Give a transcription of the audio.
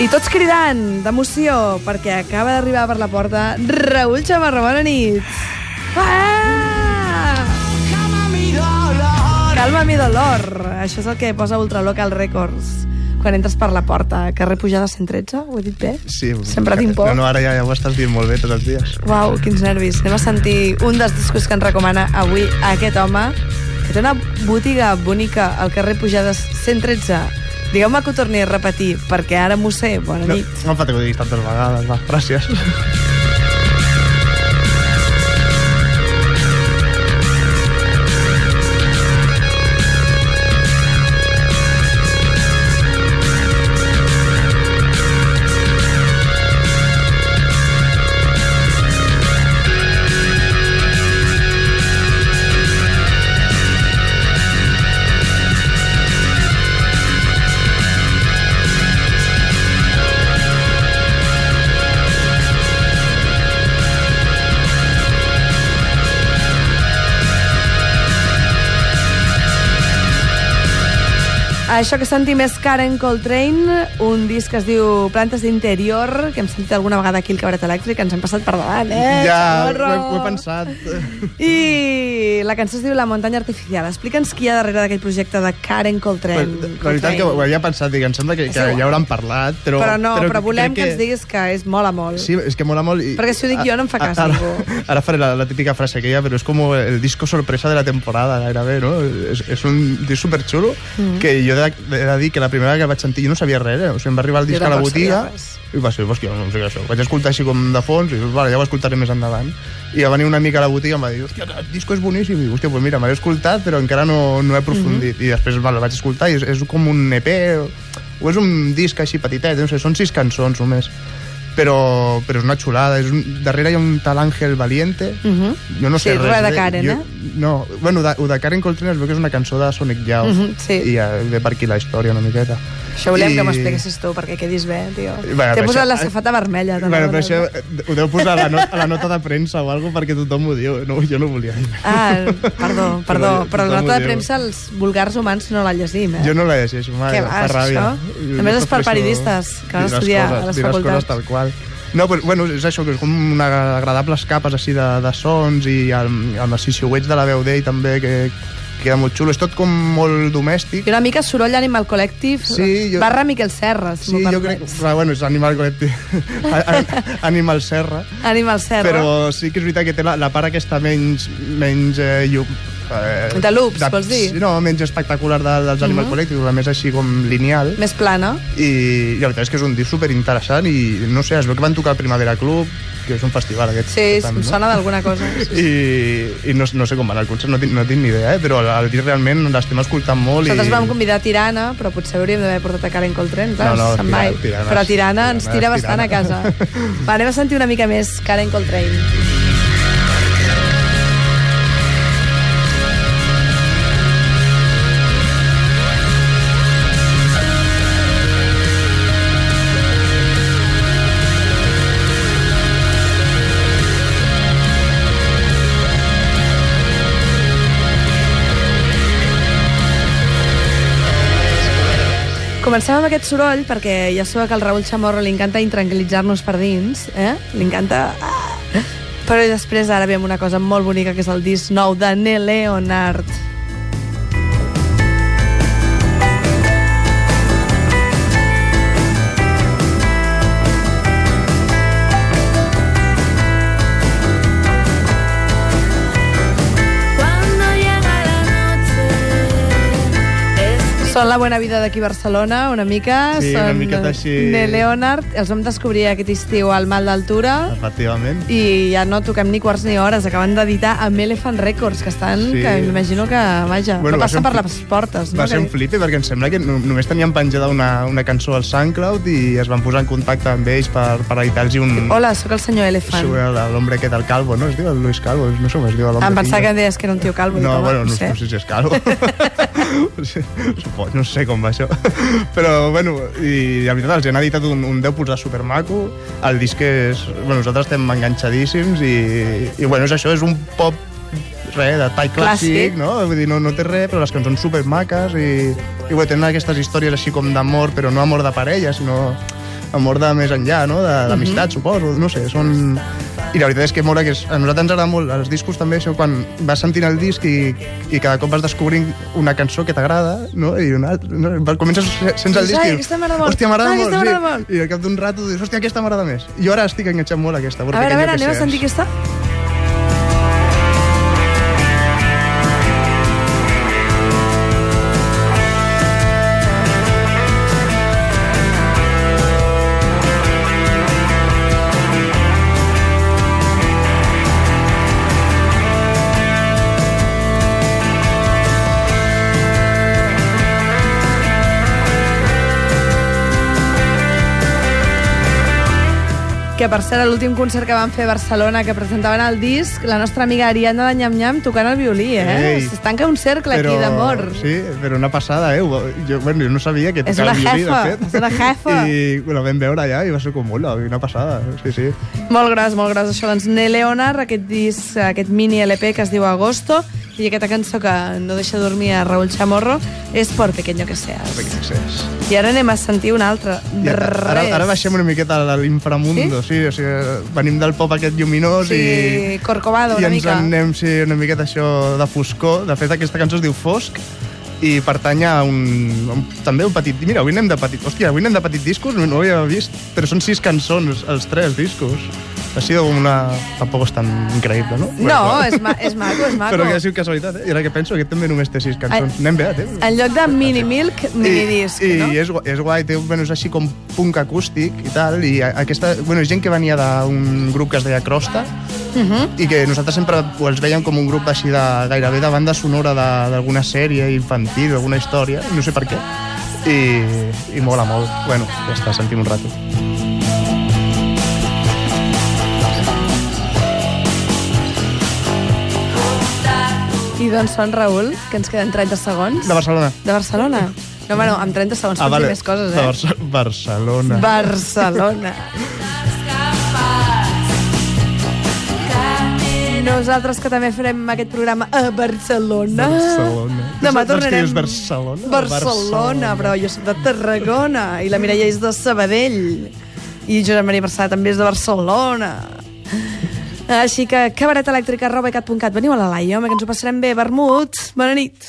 I tots cridant d'emoció perquè acaba d'arribar per la porta Raül Chamarro, bona nit. Ah! Calma mi dolor. Això és el que posa Ultralocal Records quan entres per la porta. Carrer Pujada 113, ho he dit bé? Sí. Sempre tinc por. No, no, ara ja, ja ho estàs dient molt bé tots els dies. Uau, quins nervis. Anem a sentir un dels discos que ens recomana avui aquest home, que té una botiga bonica al carrer Pujades 113. Digueu-me que ho torni a repetir, perquè ara m'ho sé. Bona No, nit. no em fa que ho diguis tantes vegades, va, gràcies. Això que sentim és Karen Coltrane, un disc que es diu Plantes d'interior, que hem sentit alguna vegada aquí al cabaret elèctric, ens hem passat per davant, eh? ja, ho he, ho he pensat. I la cançó es diu La muntanya artificial. Explica'ns qui hi ha darrere d'aquell projecte de Karen Coltrane. la veritat que ho havia pensat, dic, em sembla que, que ja hauran parlat, però... Però no, però, volem crec que... ens diguis que és mola molt. Sí, és que mola molt. I, Perquè si ho dic jo no em fa cas ara, ningú. Ara faré la, la típica frase aquella, però és com el disco sorpresa de la temporada, gairebé, no? És, és un disc superxulo mm -hmm. que jo de, he de dir que la primera vegada que el vaig sentir jo no sabia res, eh? O sigui, em va arribar el disc a la botiga i va ser, hòstia, no sé què és això. Vaig escoltar així com de fons i vale, ja ho escoltaré més endavant. I va venir una mica a la botiga i em va dir, hòstia, el disco és boníssim. I dic, hòstia, pues mira, me l'he escoltat, però encara no, no he aprofundit. Mhm. I després vale, el vaig escoltar i és, és com un EP o és un disc així petitet, no sé, són sis cançons només però, però és una xulada. És un, darrere hi ha un tal Àngel Valiente. Uh -huh. Jo no sé Sí, res. de. Karen, jo, eh? No, bueno, de, de Karen Coltrane es veu que és una cançó de Sonic Youth. Mhm, sí. I ja ve per aquí la història una miqueta. Això volem I- que m'expliquessis tu, perquè quedis bé, tio. Bueno, T'he posat això- la safata vermella. te'n Bueno, però això eh, ho deu posar a la, not, a la nota de premsa o alguna perquè tothom ho diu. No, jo no volia dir. Ah, perdó, perdó, Però però la nota de premsa els vulgars humans no la llegim, eh? Jo no la llegeixo mai, Què fa va, ràbia. això? Jo A més és per periodistes que van les estudiar coses, a les dir facultats. coses tal qual. No, però, bueno, és això, que és com una agradables capes així de, de sons i amb, amb els xixiuets de la veu d'ell també, que queda molt xulo. És tot com molt domèstic. I una mica soroll Animal Collective, Sí, jo- barra Miquel Serra, si Sí, jo crec... Clar, bueno, és Animal Collective. Animal Serra. Animal Serra. Però sí que és veritat que té la, la part aquesta menys... menys eh, llum, eh, De loops, vols dir? No, menys espectacular de, dels Animal Mhm. Collective, la més així com lineal. Més plana. I, i la veritat és que és un disc superinteressant i no sé, es veu que van tocar al Primavera Club, que és un festival aquest. Sí, tant, em sona d'alguna cosa. I, i no, no sé com va anar el concert, no tinc, no tinc ni idea, eh? però el, el disc realment l'estem escoltant molt. Nosaltres i... vam convidar a Tirana, però potser hauríem d'haver portat a Karen Coltrane, clar, No, no, se'n Tirana-. Tirana però és- Tirana ens Tirana tira és bastant a casa. Tirana. Va, anem a sentir una mica més Karen Coltrane. Comencem amb aquest soroll perquè ja sabeu que al Raül Chamorro li encanta intranquil·litzar-nos per dins, eh? Li encanta... Ah! Però després ara veiem una cosa molt bonica que és el disc nou de Neil Leonard. Són la bona vida d'aquí Barcelona, una mica. Sí, Són una miqueta així. Neil Leonard. Els vam descobrir aquest estiu al Mal d'Altura. Efectivament. I ja no toquem ni quarts ni hores. Acaben d'editar amb Elephant Records, que estan, Sí. que m'imagino que, vaja, Bueno, no va passen per les portes. Va no? ser un flipe perquè em sembla que no, només tenien penjada una, una cançó al SoundCloud i es van posar en contacte amb ells per, per editar-los un... Hola, sóc el senyor Elephant. Sí, el- L'hombre aquest, el calvo, no? Es diu el Luis Calvo, no sé com es diu l'hombre. Em pensava que em deies que era un tio calvo. No, dic, bueno, no, sé. no sé si és calvo. Suposo, no sé com va això. Però, bueno, i la veritat, els han editat un, un 10 pulsar supermaco. El disc és... Bueno, nosaltres estem enganxadíssims i, i bueno, és això, és un pop res, de tall clàssic, Clàssic. no? Vull dir, no, no té res, però les cançons supermaques i, i bueno, tenen aquestes històries així com d'amor, però no amor de parella, sinó amor de més enllà, no? D'amistat, suposo, no sé, són... I la veritat és que mola que és, a nosaltres ens agrada molt, els discos també, això, quan vas sentint el disc i, i cada cop vas descobrint una cançó que t'agrada, no? I una altra, no? Comences sense el Dius, disc "Ai, i aquesta m'agrada molt. Hòstia, m'agrada Ai, molt, sí. molt. I al cap d'un rato dius, hòstia, aquesta m'agrada més. I jo ara estic enganxat molt a aquesta. A veure, a veure, anem a sentir aquesta. Que per cert, l'últim concert que van fer a Barcelona, que presentaven el disc, la nostra amiga Ariadna de Nyam Nyam tocant el violí, eh? Ei. Es tanca un cercle aquí d'amor. Sí, però una passada, eh? Jo, bueno, jo no sabia que tocava el violí, jefa, de fet. és una jefa. I la vam veure allà i va ser com, hola, una passada. Sí, sí. Molt gros, molt gros, això. Doncs Ne Leonard, aquest disc, aquest mini LP que es diu Agosto, i aquesta cançó que no deixa dormir a Raúl Chamorro és Por pequeño que seas. Perquè accés. I ara anem a sentir una altra. I ara, ara, baixem una miqueta a l'inframundo, sí? sí? O sigui, venim del pop aquest lluminós Sí, i... Corcovado, i una ens mica. anem sí, una miqueta això de foscor. De fet, aquesta cançó es diu Fosc i pertany a un, un, també un petit... Mira, avui anem de petit... Hòstia, avui anem de petits discos, no, no ho havia vist, però són sis cançons, els tres discos. Ha sido una... Tampoc és tan increïble, no? No, és, ma és maco, és maco. Però que ha sigut casualitat, eh? I ara que penso, aquest també només té sis cançons. Anem bé, eh? En lloc de mini milk, mini disc, I, no? I és, és guai, té, bueno, és així com punk acústic i tal, i aquesta, bueno, gent que venia d'un grup que es deia Crosta, Uh -huh. i que nosaltres sempre els veiem com un grup així de, gairebé de banda sonora de- d'alguna sèrie infantil, alguna història, no sé per què, i, i mola molt. Bueno, ja està, sentim un rato. I d'on són, Raül? Que ens queden 30 segons. De Barcelona. De Barcelona? No, bueno, amb 30 segons pots dir més coses, De eh? Barce Barcelona. Barcelona. Nosaltres que també farem aquest programa a Barcelona. Barcelona. Demà que tornarem... dius Barcelona? Barcelona, però jo soc de Tarragona i la Mireia és de Sabadell i Josep Maria Marçà també és de Barcelona. Així que cabaretelèctrica arroba cat.cat. Veniu a la Laia, home, que ens ho passarem bé. Vermut, bona nit.